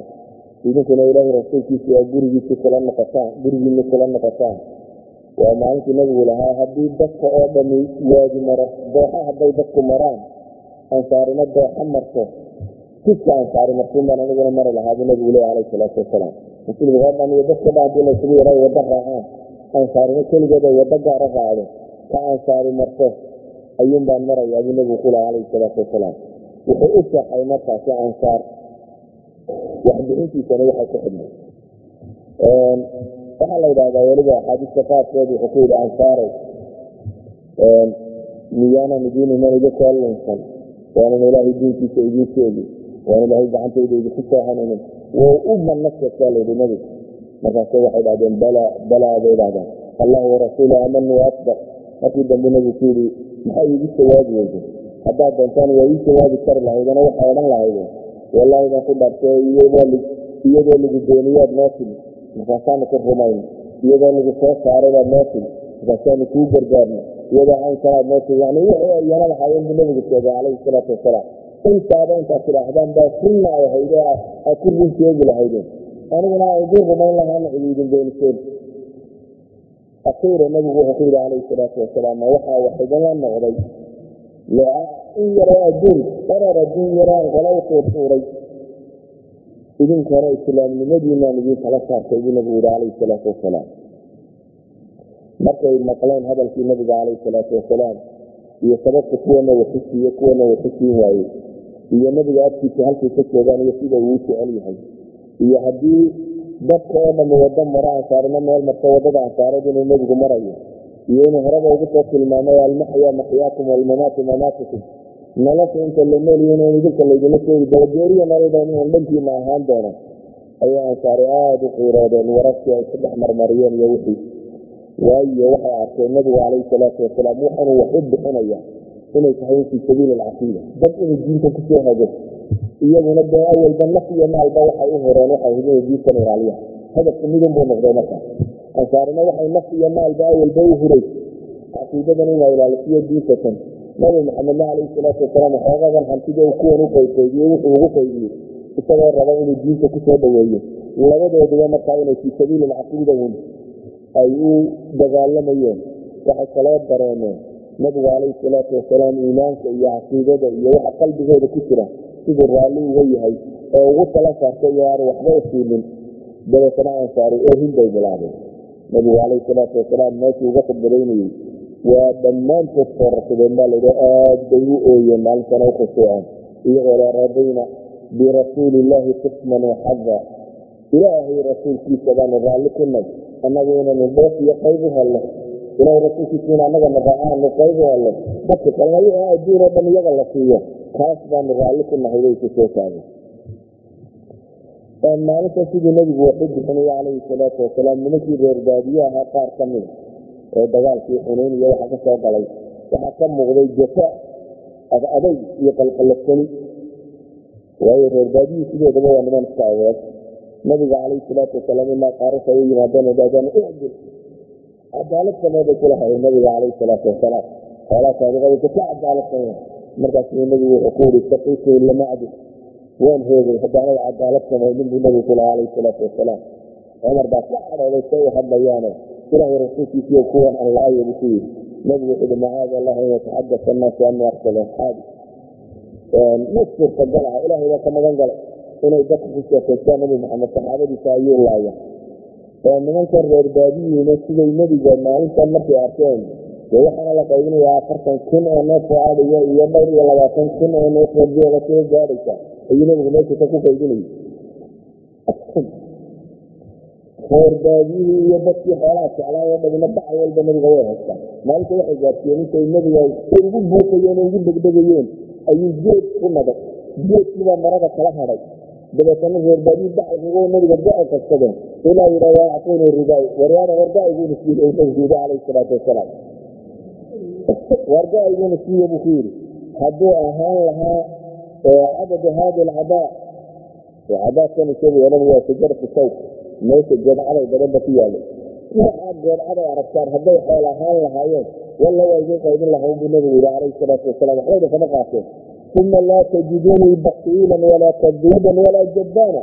idinkuna ilaahay rasuulkiisa waa gurigiisi kula noqotaan gurigiinni kula noqotaan. Waa maalintii nabigu lahaa haddii dadka oo dhami waadi maro dooxa hadday dadku maraan ansaarina dooxa marto. Jidka ansaari martuun baan aniguna mari lahaa buu nabigu leeya calayhi salaatu wasalaam. Muslimiga oo dhan iyo dadka dhan haddii laysugu yaray waddo raacaan. Ansaarina keligeed ay gaara raacdo. Ka ansaari marto. Ayuun baan marayaa buu nabigu ku laha calayhi salaatu wasalaam. Wuxuu u shaxay markaasi ansaar waxbixintiisana waxay ku xidhnay waxaa la yidhahdaa weliba axaadiista qaarkeed wuxuu ku yidhi ansaaray miyaanan idiin iman idinkoo lunsan. Waanan ilaahay diinkiisa idiin sheegi. Waan ilaahay gacantayda idinku soo hanuunin wou u manna sheegtaa layidhi nabigu markaase waxay dhahdeen bala balaa bay dhahdeen allah warasuulu amanu akbar. Markii dambe nabigu ku yidhi maxay iigu jawaabi weyde? Haddaad doontaan waa ii jawaabi kari lahaydena waxay odhan lahaydeen wallaahi baan ku dhaartay iyadoo lagu dooniyaad noo timi markaasaanu ku rumayn iyadoo lagu soo saaray baad noo timi markaasaanu kuu gargaarna iyadoo caynkanaad noo timi yani wixii yana lahaayeen buu nabigu sheegay calayhi salaatu wasalaam. Intaaba intaad tidhaahdaan baa runna ay ahayd oo aad ku run lahaydeen aniguna aan rumayn lahaana idin beeniseen akhiira nabigu wuxuu ku yidhi calayhi salaatu wasalaam ma waxaa wax idinla noqday in yaroo adduun qarar adduun qala u tuurtuuray idinka nabigu wasalaam markay maqleen nabiga calayhi salaatu iyo sababta kuwana waxusiin waaye iyo nabiga agtiisa halkay iyo sida uu jecel yahay iyo haddii dadka oo dhami waddo maro ansaarina meel marto waddada ansaareed inuu nebigu marayo iyo inuu horeba ugu soo tilmaamay almaxya maxyaakum walmamaatu mamaatukum nolosha inta la noolyo in idinka laydinla sheegi doono geeriya nolodan inaan dhankiina ahaan doono. Ayay ansaari aada u qiiroodeen wararkii ay ku dhex marmariyeen iyo wixii. Waayo waxay arkeen nabigu calayhi salaatu wasalaam waxaanu wax bixinaya inay tahay fii sabiili alcaqiida dad inay diinta ku soo hago iyaguna dee awalba naf iyo maalba waxay u horeen waxay hidinay diintan ilaaliya hadafku midun buu noqday marka ansaarina waxay naf iyo maalba awalba u huray. Caqiidadan inaa ilaalisiyo diintatan nabi maxamedna calayhi salaatu wasalaam waxoogadan hantida kuwan u qaybqaybiyey wuxuu ugu qaybiyey isagoo raba inuu diinta ku soo dhaweeyo. Labadooduba markaa inay fii sabiili alcaqiida un ay u dagaalamayeen waxay kaloo dareemeen. Nabigu calayhi salaatu wasalaam iimaanka iyo caqiidada iyo waxa qalbigooda ku jira. Siduu raalli uga yahay oo ugu tala saartay iyo aanu waxba u siinin dabeetana ansaari oohin bay bilaabeen nabigu calayhi salaatu wasalaam meeshii uga khudbadaynayey waa dhammaantood foorarsadeen baa laydhi aad bay u ooyeen maalintana u khushuuceen iyagoo la radayna birasuuli qisman waxada ilaahay rasuulkiisa baanu raalli ku nay annagu inanu dheef iyo qayb u helno. Ilahay rasuulkiisa in annagana raacaanu qayb u helno. Dadka kalena wixii adduun oo dhan iyaga la siiyo kaas baanu raalli ku nahay bay ku soo maalinta siduu nabigu waxu bixinaya calayhi salaatu wasalaam nimankii reer baadiye ahaa qaar ka mida oo dagaalkii xunayn iyo waxa ka galay. Waxaa ka muuqday jafa ad adayg iyo qalqalafsani. Waayo reer baadiyii sidoodaba waa niman iska awood nabiga calayhi salaatu wasalaam ilaa qaarasa u yimaadeen dhahdaan icdil cadaalad sameeday kula nabiga calayhi salaatu wasalaam xoolaa saadiqadaysa ka cadaalad samee markaasuu nabigu wuxuu ku yidhi saqiitu lamacdi waan hoogay haddaanay cadaalad samaynin buu nabigu kula calayhi salaatu wasalaam. Cumar baa ka cadhooday say u hadlayaane ilaahay rasuulkiisiyo kuwan aan la-aya buu ku nabigu wuxuu yihi macaada allah an yataxadasa annaasu anii aqtala asxaabi. Ma suurtagal ah ilaahay baa ka magan galay inay dadka ku sheekaystaan nabi maxamed saxaabadiisa ayuu laaya. Nimankan reer baadiyiina siday nebiga maalintan markay arkeen dee waxaana la qaybinayaa afartan kun oo neefoo adhiga iyo dhowr iyo labaatan kun oo neefoo geela sida gaadhaysa ayuu nabigu meeshasa ku qaybinayay reer baadiyihii iyo dadkii xoolaha jeclaa oo dhamina bacal walba nabiga way haystaan. Maalinta waxay gaarsiiyeen intay nabiga ugu buufayeen oo ugu degdegayeen ayuu geed ku naday geedkiibaa marada kala hadhay dabeetana reer baadiyi bacalkagoo nabiga go-a qabsadeen ilaa yidhahda actuni ridaay waryaada warga-iguuna siiye nabigu yidhi calayhi salaatu wasalaam warga-iguuna siiye buu ku yidhi hadduu ahaan lahaa cadadu haadi alcadaa cadaadkan isagu yeelan waa shajaratu sawk meesha geedcaday badanba ku yaalay waxaa geedcaday aragtaan hadday xool ahaan lahaayeen walla waa idin qaybin lahayn buu nabigu yidhi calayhi salaatu wasalaam waxbayna kama qaateen uma laa tajidunii bakiilan walaa kadiiban walaa jabbaana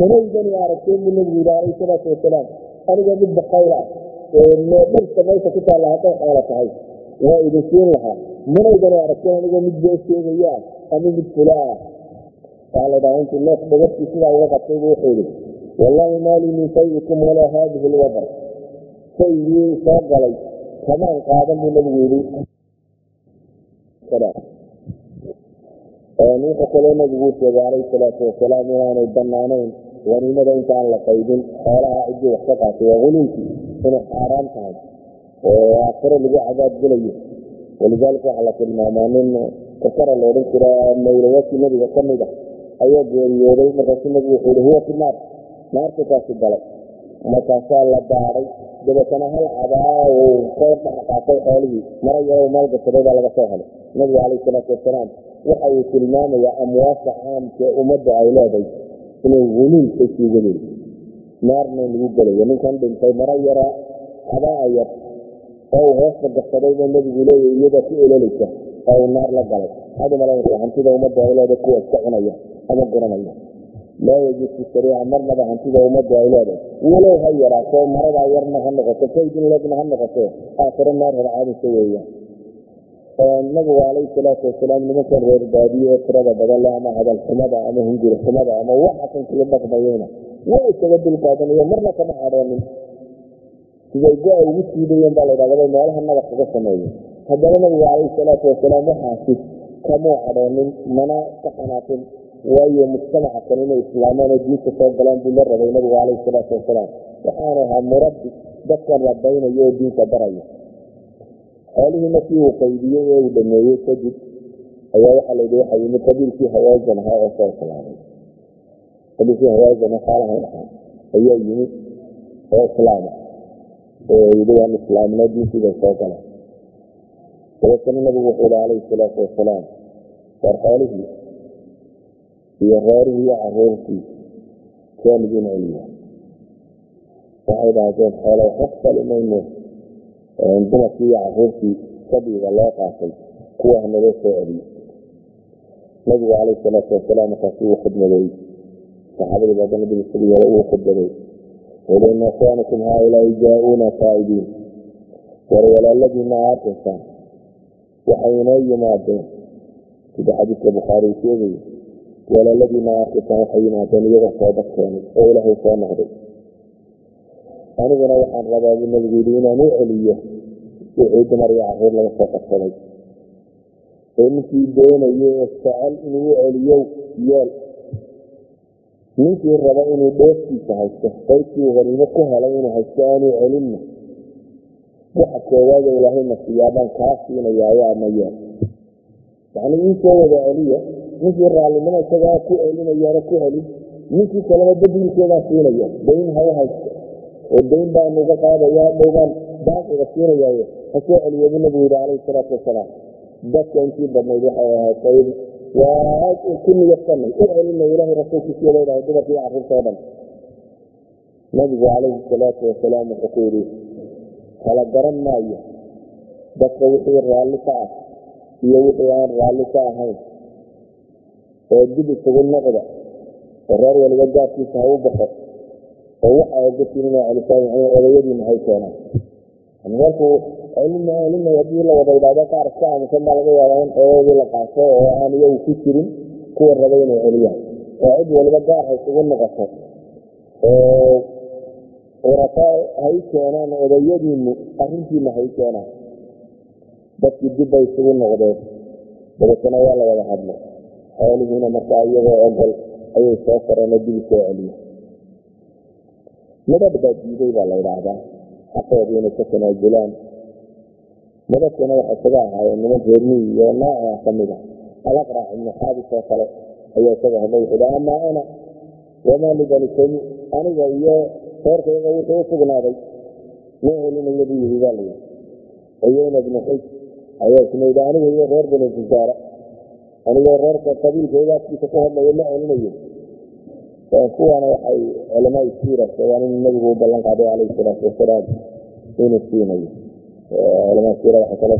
manaydani aragteen buu nabigu yidhi calayhi salaatu wasalaam aniga mid bakayl ah dhirta meesha ku taalla hadday xoolo tahay waa idin siin lahaa. Manaydani aragteen aniga mid bee sheegaya ama mid fula ah waxaa la dhahaa intuu neef dhagartii sidaa uga qabtay buu wuxuu yidhi wallaahi maalii min shayikum walaa haadihi lwadar shaygii soo galay. Kamaan qaadan buu nabigu yidhi. Wuxuu kaloo nabigu sheegay calayhi salaatu wasalaam inaanay banaanayn haniimada intaan la qaybin xoolaha ciddii wax ka qaatay waa huluulkii inay xaaraan tahay oo aakhiro lagu cadaab gelayo walidaalika waxaa la tilmaamaa nin kakara la odhan jira mawlayaadkii nabiga ka mid a ayaa geeriyooday markaasuu nabigu wuxuu yihi huwa fi naar kaasi galay markaasaa la baaray dabeetana hal cabaa uu ka dhaqaaqay xoolihii mara yaroo maalgashaday baa laga soo helay nabigu calayhi salaatu wasalaam waxa uu tilmaamayaa amwaasha caamka ummadda ay leedahay inay huluulka siigaleen naarna lagu gelayo ninkan dhintay mara yara cabaa yar oo uu hoosta gasaday baa nabigu leeya iyada ku ololaysa oo naar la galay. Waxaad umalaynaysa hantida ummadda ay leedahay kuwa iska cunaya ama guranaya. Laa yajuusu shariica marnaba hantida ummadda ay leedahay. Walow ha yaraato maradaa yarna ha noqoto kaydin leegna ha noqoto aakhiro naar horcaadisa weeyaan nabigu calayhi salaatu wasalaam nimankan reer baadiye ee tirada badan leh ama hadal xumada ama hunguri xumada ama waxakan kula dhaqmayeyna waa isaga dulqaadanayo marna kama cadhoonin siday go-a ugu siidayeen baa ladhahda meelaha nabad kaga sameeyo haddana nabigu calayhi salaatu wasalaam waxaasi kamuu cadhoonin mana ka xanaaqin waayo mujtamaca kan inay islaamaan oo diinta soo galaan buu la rabay nabigu calayhi salaatu wasalaam. Waxaanu ahaa murabbi dadkan rabaynayo oo diinta baraya. Xoolihii markii uu qaydiyey ee uu dhameeyey kadib ayaa waxaa layidhi waxa yimid qabiilkii hawaajan ahaa oo soo islaamay qabiilkii hawaajan oo xoolahan ahaa ayaa yimid oo islaama gala dabeetana nabigu wuxuu salaatu wasalaam war xoolihii iyo reerihii iyo caruurtii keen idin celiya waxay dhahdeen xoolo waxba fali mayno dumarkii nabigu markaasi uu khudmadeey saxaabadii baada nabiga sidii hore uu khudbaday wuli ina ikhwaanikum haaulaai jaa-uuna faa'idiin war walaaladiina aarkaysaan waxay inoo yimaadeen. Sida xadiiska bukhaari uu sheegayo walaaladiina aarkaysaan waxay yimaadeen iyagoo toobad keenay oo ilaahay soo noqday. Aniguna waxaan rabaa buu nabigu yidhi inaan u celiyo wixii dumar iyo carruur laga soo qabsaday. Ee ninkii ninkii raba inuu dheeftiisa haysto qaybtii haniimo ku helay inuu haysto aanu celinna. Waxa koowaada ilaahayna siyaabaan kaa siinayaayo ama yeel yacni iisoo wada celiya ninkii raallinimo isagaa ku celinayaana ku celin ninkii kalena badiilkeedaa siinaya dayn ha u haysto. Oo dayn baanu uga qaadaya dhowbaan baaqiga siinayaayo ha soo celiya buu nabigu yihi calayhi salaatu wasalaam. Dadka intii badnayd waxay ahayd qayb ku niyadsanay u celinay ilaahay rasuulkiisiyo leedahay dumarka iyo carruurta o dhan. Nabigu calayhi salaatu wasalaam wuxuu ku yidhi kala garan maayo. Dadka wixii raalli ka ah iyo wixii aan raalli ka ahayn oo dib isugu noqda oo reer waliba gaarkiisa ha u baxo oo waxa ogasiin inay celisaan odayadiina hay keenaan celina celina haddii la wada idhahdo qaar iska aamusan baa laga yaabaa in xoogoodii la qaato oo aan iyagu ku jirin kuwa raba inay celiyaan oo cid waliba gaar ha isugu noqoto urata hay keenaan odayadiinu arrintiina hay keenaan dadkii dib bay isugu noqdeen dabeetana waa la wada hadlay xoolihiina markaa iyagoo ogol ayay soo fareenoo dib isoo celiye midhadh baa diiday baa la yidhaahdaa xaqoodii inay ka tanaajulaan midhadkana waxay kaga ahaayeen niman reermiyi iyo nooca ka mid a alaqrac ibnu xaabis oo kale ayaa isaga hadlay wuxuu amaa ana wamaa libanikani aniga iyo reerkayga wuxuu u ma celinaya buu yihi baa layidhi cuyeyna bnu xij ayaa isna yidhi aniga iyo reer bani fusaara anigoo reerka qabiilkayga afkiisa ku hadlaya ma celinayo kuwaana waxay culamaai siira nabigu u ballan qaaday calayhi salaatu wasalaam inuu siinayo culamaa siira waxay kala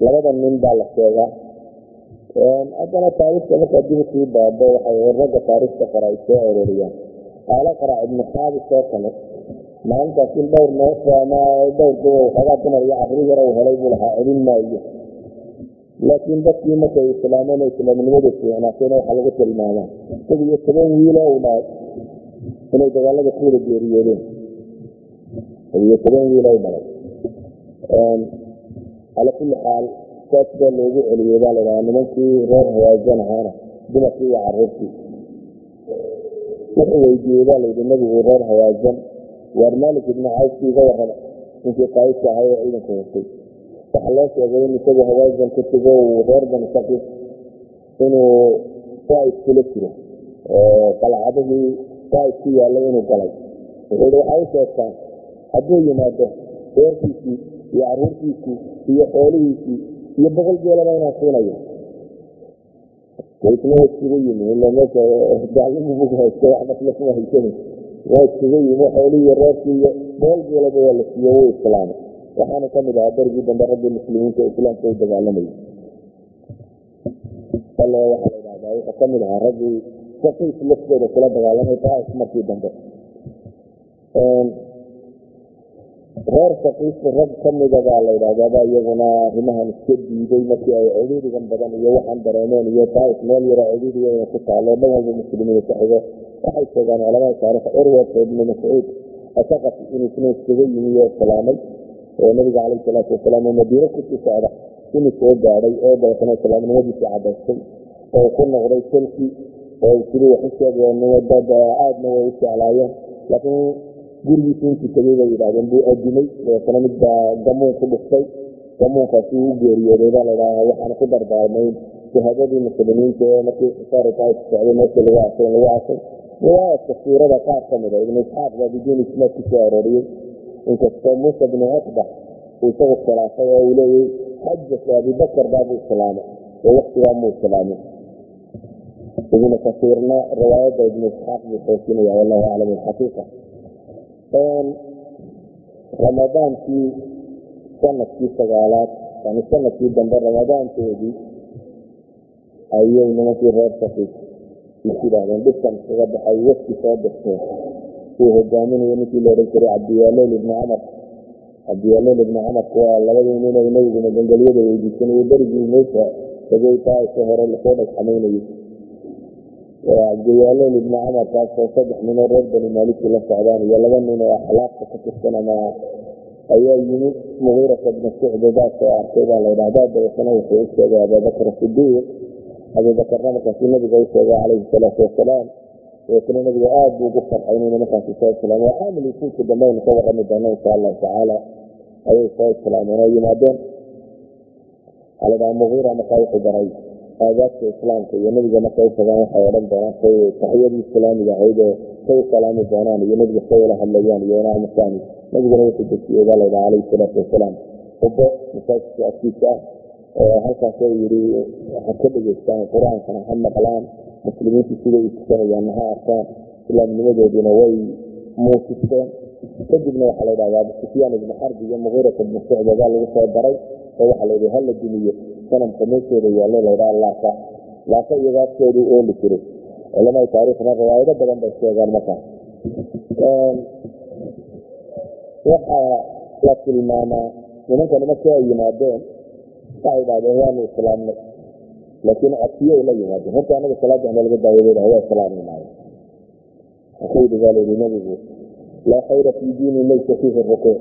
labada nin baa la sheegaa haddana taarikhta markaa dib u sii baabo waxay ragga taarikhta qora ay soo arooriyaan qaala qarac ibnu xaabis oo kale maalintaas in dhowr neef ama dhowr gabow xoogaa dumar iyo carri yar uu helay buu lahaa celin maayo. Laakiin dadkii markay islaameen oo islaamnimadu fiicnaatayna waxaa lagu tilmaamaa isaga iyo toban wiilo uu dhahay inay dagaalada ku wada geeriyoodeen. Iyo toban wiilo u dhalay calaa kulli xaal saas baa loogu celiyey baa ladhahaa nimankii reer hawaasan ahaana dumarkii iyo caruurtii. Wuxuu weydiiyey baa layidhi nabigu reer hawaasan waar maalik ibnu cawfki iga warrama ninkii qaayidka ahay ee ciidanka watay waxaa loo sheegay in isagu hawaasan ka tego uu reer bani saqiif inuu saaid kula jiro. Oo qalcadihii saaid ku yaallay inuu galay. Wuxuu hi waxaa u hadduu yimaado reerkiisii iyo caruurtiisii iyo xoolihiisii iyo boqol geelaba inaan siinayo. Isna yimi ila meesha gaalnimu haysta wax maslama haysan waa iskaga yimi xoolihii reerkii iyo boqol geelaba waa la siiye wuu islaamay waxaana ka mid ahaa dargii dambe raggii muslimiinta islaamka u dagaalamayay ale waxaa la idhahdaa wuxuu ka mid ahaa raggii saqiif laftooda kula dagaalamay taas markii dambe reer saqiif rag kamida baa la yidhahdaaba iyaguna arrimahan iska diiday markii ay ciriirigan badan iyo waxaan dareemeen iyo taais meel yaro ciriiriga inay ku taalo. Dhan walba muslimiina ka xigo. Waxay sheegaan culamada taarikh urwat ibnu mascuud asaqaf inuu isna iskaga yimi oo islaamay oo nabiga caleyhi salaatu wasalaam oo madiine ku sii socda. Inuu soo gaadhay oo dabeetana islaamnimadiisii cadaystay oo ku noqday selkii oo sidii wax u sheegeenimo dad aadna way u jeclaayeen. Laakiin gurigiisu intii tegay bay yidhahdeen buu adimay dabeetana mid baa gamuun ku dhuftay. Gamuunkaasi uu geeriyooday baa ladhaha waxaana ku dardaarmay shahaadadii muslimiinta ee markii xisaarkaa socday meesha lagu asay lagu asay riwaayadka siirada qaar ka mida ibnu isxaaq baa bidiin soo arooriyey. Inkastoo muusa bnu cuqba uu isagu khilaafay oo uu leeyay xajatu abibakar baabuu islaamay oo waktigaa muu ibnu kasiirna riwaayadda ibnu isxaaq buu xoosinaya wallahu aclam alxaqiiqa ramadaankii sannadkii sagaalaad yani sannadkii dambe ramadaanteedii ayay nimankii reer saqiif is yidhaahdeen dhibkan iskaga baxay wafki soo dirteen uu hogaaminayo ninkii la odhan jiray cabdiyaalool ibni camar. Cabdiyaalool ibni camarku waa labadii nin ay nabigu magangelyada weydiisanayo berigii meesha tagay taaisha hore la soo dhagxamaynayay cabdiyaalool ibni camar kaasoo saddex ninoo reer bani maaliki la socdaan iyo laba nin oo akhlaaqta ka tirsan ama ayaa yimid mugiirata baa soo arkay baa la ydhahdaa dabeetana wuxuu u abubakr sidiiq abubakarna markaasuu nabiga u calayhi salaatu wasalaam dabeetana nabiga aad buu ugu farxay inuu nimankaasi soo islaamay caamil usuulka dambe aynu ka warrami doono insha allahu tacaala ayay soo islaameen oo yimaadeen. Mugiira markaa wuxuu baray aadaabta islaamka iyo nabiga markay utagaan waxay odhan doonaan taxiyadii islaamiga ahayd oo say salaami doonaan iyo nabiga say ula hadlayaan iyo inaamasaani nabiguna wuxuu dejiyey baa laydhaha calayhi salaatu wasalaam ubo masaajidka afkiisa ah oo halkaasoo yidhi waxaad ka dhegeystaan qur'aankana ha maqlaan? Muslimiintu siday u tukanayaan ha arkaan islaamnimadoodina way muusisteen kadibna waxaa la ydhahdaa abu sufyaan ibnu xarbi iyo mugiirata ibnu shucba baa lagu soo daray oo waxaa layidhi hala dumiyo sanamka meeshooda yaallo laydhaha laaka. Laaka iyagaaskeedu ooli jiray. Culamada taariikhna riwaayado badan bay sheegaan markaas waxaa la tilmaamaa nimankani markii ay yimaadeen waxay idhahdeen waanu islaamnay laakiin codsiyo la yimaadeen. Horta anaga salaada nalaga daawada waa islaamnimaayo akaydi baa layidhi nabigu laa khayra fii diini laysa fiihi rukuuc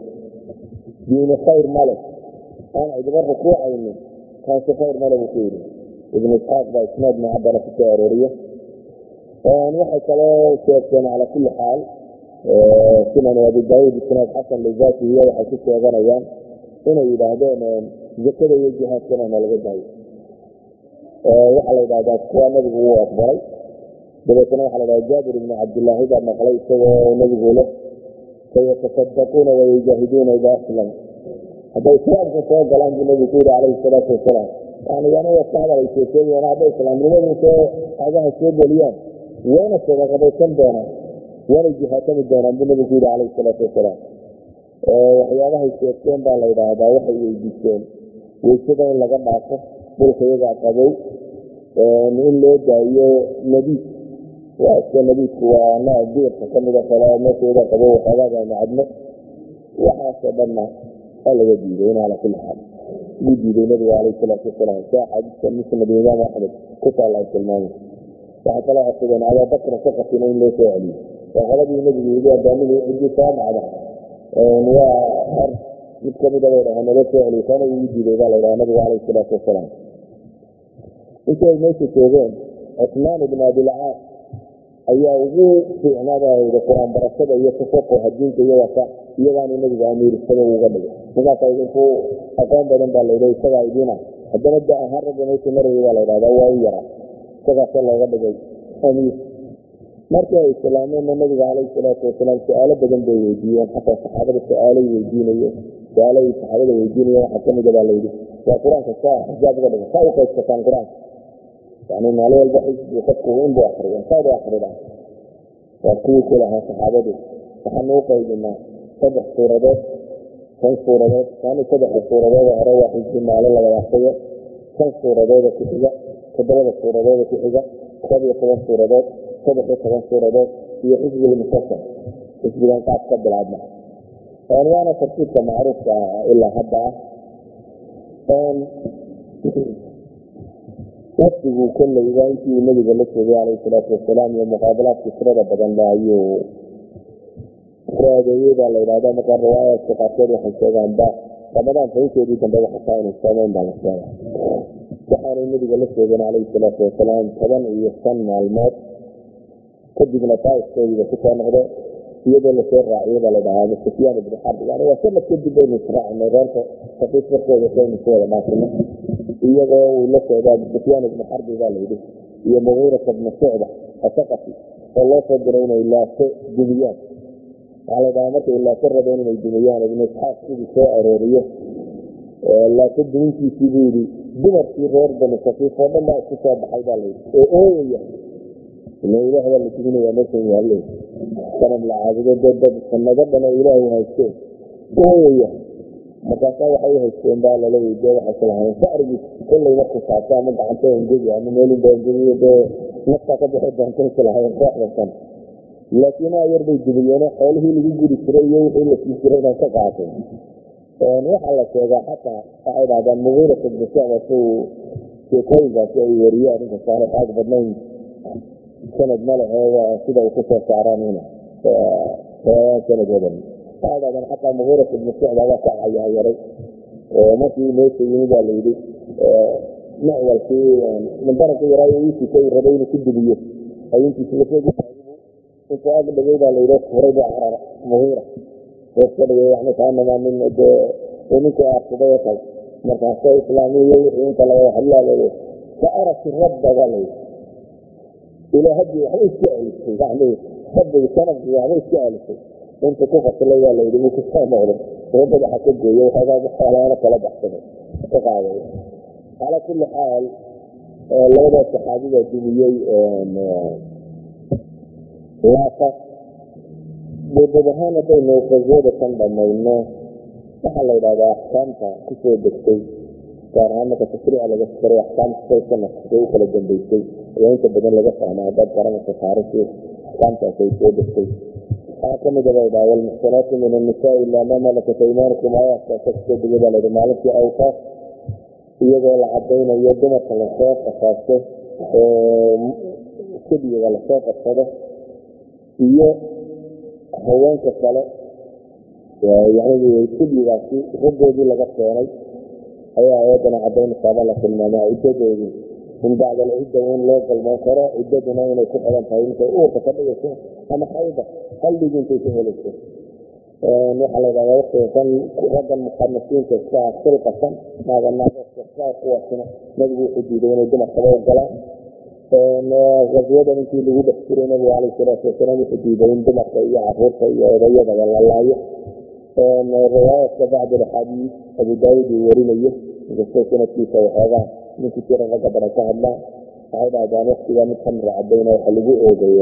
diini khayr male aan cidba rukuucaynin male buu ku yidhi ibnu isxaaq baa isnaad mucabara ku soo waxay kaloo sheegteen calaa kulli xaal sunan abi daauud isnaad xasan lizaatihiy waxay ku sheeganayaan inay yidhaahdeen zakada iyo jihaadkana nalaga daayo waxaa la yidhahdaa kuwa nabigu wuu aqbalay dabeetna waxaa la dhaha jaabir ibni cabdilaahi baa maqlay isagoo nabigu leh fayatasaddaquuna wayujaahiduuna ida aslam hadday islaamka soo galaan buu nabigu ku yidhi calayhi salaatu wasalaam yani yana ay sheekeeyeen hadday islaamnimadu soo agaha soo geliyaan. Waana sadaqadaysan doonaan waana jihaatami doonaan buu nabigu ku yidhi calayhi salaatu wasalaam waxyaabahay sheegteen baa la yidhaahdaa waxay weydiisteen weysada in laga dhaafo dhulka iyagaa qabow in loo daayo nabiid waa iska nabiidku waa geerka kamida kale meesheeda qabow waxoogaaga macadno. Waxaasoo dhanna waa laga diiday ala kulli xaal wuu diiday nabigu calayhi salaatu wasalaam si axaadiista musnad imaam axmed ku taalla ay tilmaamay waxay kaloo codsadeen abaabakra saqafina in loo celiyo waa qoladii nabigu yidhi addaamadii ciddii soo dhacda waa ar mid kamida bay dhahaa nala soo celiyo kana ugu diiday baa la yidhaha nabigu calayhi salaatu wasalaam intay meesha joogeen cusmaan ibn abilcaas ayaa ugu fiicnaadayda qur'aan barashada iyo tafaquha diinta iyo wasa iyagaanu nabiga amiirsada uga dhigay. Ninkaasa idinku aqoon badan baa layidhi isagaa idiina haddana da ahaan ragga meesha marayay baa la ydhahdaa waa u yaraa. Isagaasa looga dhigay amiir. Markii ay islaameenna nabiga calayhi salaatu wasalaam su'aalo badan bay weydiiyeen. Xataa saxaabada su'aalay weydiinaye su'aalo ay saxaabada weydiinaya waxaa kamida baa layidhi waa qur'aanka saa xijaab uga dhiga saa u qaybsataan qur'aanka. Yani maalin walba xisbi qofku inbu akriya saad u akrida waa kuwii ku saxaabadu waxaanu u qaybinaa saddex suuradood shan suuradood yani saddexda suuradood hore waa xisbi maalin lawada akriyo shan suuradooda ku xiga toddobada suuradooda ku xiga koob iyo toban suuradood saddex iyo toban suuradood iyo xisbilmusasar xisbigan qaab ka bilaabma. Waana tartiibka macruufka ilaa hadda ah. Wafdigu kolleyba intii nabiga la joogay calayhi salaatu wasalaam iyo muqaabalaadka tirada badanba ayuu raadeeyey baa la yidhahda markaa riwaayaadka qaarkood waxay sheegaanba ramadaan tobankeedii dambeba xataa inay soomeen baa la sheega waxaanay nabiga la joogeen calayhi salaatu wasalaam toban iyo shan maalmood kadibna daaifkoodiiba ku soo noqde iyadoo la soo raaciyo baa la dhahaa sufyaan ibnu xarb yani waa sanad kadib baynu israacnay reerka safiif warkooda saynu ku wada dhaafino iyagoo uu la socdaa sufyaan ibnu xarbi baa layidhi iyo mugiirata bnu shucba asaqafi oo loo soo diray inay laaso dumiyaan waxaa la dhahaa markay laaso rabeen dumarkii reer bani oo dhan baa isku soo baxay baa layidhi oo ooyaya ila baa la duminaya meeshan yaaley sanam la caabudo dee dad sanado dhan oo haysteen ooyaya markaasaa waxay haysteen baa laleeya dee waxay kulahaayeen sacrigii kollay markuu saabto ama gacanta engegi ama meelinba engegiyo dee naftaa ka bixi doontay kulahaayeen kooxda san laakiin aa yar bay dubiyeeno xoolihii lagu guri jiray iyo wixii la sii jiray inaan ka qaatay. Waxaa la sheegaa xataa waxay dhahdaan mugiirata bnushacba si sheekooyinkaasi ay wariyaan inkastaana aag badnayn. Sanad malaheeda sida ay ku soo saaraan in sanad waxay dhahdaan xataa mugiirat ibnu shucba baa ka markii meesha yimi baa layidhi macwalkii mimbaraka yaraa uu rabay inuu ku dubiyo ayintiisintuu ag dhagay baa layidhi furay baa carara mugiira iska dhigay yani kaanamaa nin dee ninkii aarsaday oo kale markaasoo islaamiyo wixii inta laga hadlaalayo ka araki rabba baa layidhi ilaa haddii waxba iska celisay yani rabbigi sanabkii waxba iska celisay inta ku fasilay baa layidhi wuu ku soo noqday oo madaxa ka gooye waxoogaa xoolaana kala baxsaday ka qaaday calaa kulli xaal labadaas saxaabiga dumiyey laata. Buudad ahaan haddaynu qaswada kan dhamayno waxaa la yidhahdaa axkaamta ku soo degtay gaar ahaan marka tashriica laga fikiray axkaamta sanadkay u kala dambeysay ayaa inta badan laga fahma haddaad garanaysa taarikhii axkaamtaas soo degtay. Waxaa ka mid aba ydhaha walmuxsanaatu min annisaa ilaa maa malakat aymaanikum aayaadkaasa ku soo degay baa layidhi maalintii awqaaf iyagoo la cadaynayo dumarka la soo qasaasto oo sabiga la soo qabsado iyo haweenka kale. Sabigaasi raggoodii laga keenay. Ayaa ayadana cadaynaysaaba la tilmaamaa ciddadoodii in bacd alcidda in loo galmoon karo ciddaduna inay ku xidan tahay intay uurka ka dhigayso ama xayda haldhigi intay ka helayso waxaa la ydhahdaa watiga kan raggan muqanisiinta iska silqasan naaganaagska kuwaasina nabigu wuxuu diiday inay dumarkaba ogolaan aswadan intii lagu dhex jiray nabigu caleyh salaatu wasalaam wuxuu diiday in dumarka iyo carruurta iyo odayadaba la laayo riwaayadka bacd axaadiis abu daawud uu warinayo inkastoo sanadkiisa waxoogaa ninkii jira ragga badan ka hadlaan waxay dhahdaan waktigaa mid kamira cadayna waxa lagu oogay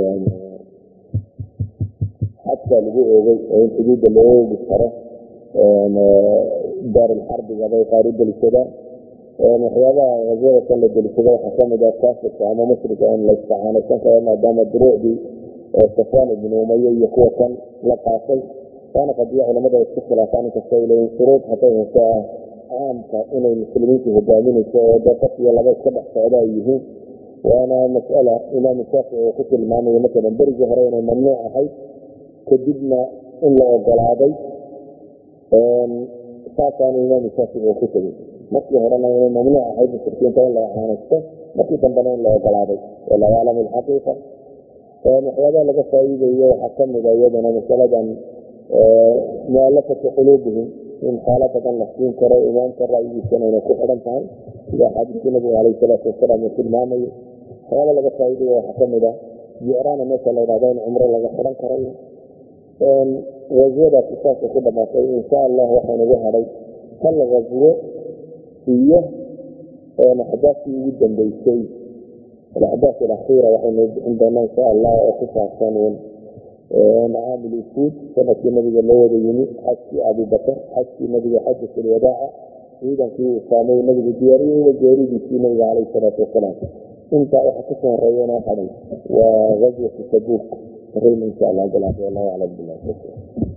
xadkaa lagu oogay oo in xuduudda loo karo daarulxarbiga bay qaar u delisadaan waxyaabaha azwada kan la delisado waxaa ka mid ah kaafirka ama mushrika in la isticaanaysan karo maadaama duruucdii safaan ibnu umaye iyo kuwa kan la qaatay. Waana qadiya culamada isku khilaafaan inkasta leeyiin shuruud hadday hesho ah caamka inay muslimiintu hogaaminayso oo qof iyo laba iska dhex socda ay yihiin. Waana mas'ala imaamu shaafici uu ku tilmaamayo masalan berigii hore inay mamnuuc ahayd kadibna in la ogolaaday saasaana imaamu shaafici uu ku tegey. Markii horena inay mamnuuc ahayd mushrikiinta in la icaanaysto markii dambena in la ogolaaday. Wallahu aclam ilxaqiiqa waxyaabaha laga faa'iidayo waxaa kamida iyadana masaladan mualafati quluubihim in xaalo badan la siin karo imaamka ra'yigiisana inay ku xidhan tahay. Sida axaadiistii nabiga caleyh salaatu wasalaam uu tilmaamayo waxyaaba laga faa'iidaya waxaa ka mid ah jicraana meesha la ydhahdo in cumro laga xidhan karayo gaswadaasi saasay ku dhamaatay insha allah waxaa nagu hadhay hal gaswo iyo axdaaftii ugu dambeysay. Alaxdaaf alakhira waxaynu bixin doonaa insha allah oo ku saabsan caamil ufuud sannadkii nabiga loo wada yimi xajkii abubakar xajkii nabiga xajat alwadaaca ciidankii uu saamay nabigu diyaariyeyna geeridiisii nabiga caleyh salaatu wasalaam. Intaa waxa ka soo horeeyana hadhay waa gazwatu tabuuk rim insha allah wallahu aclam bilah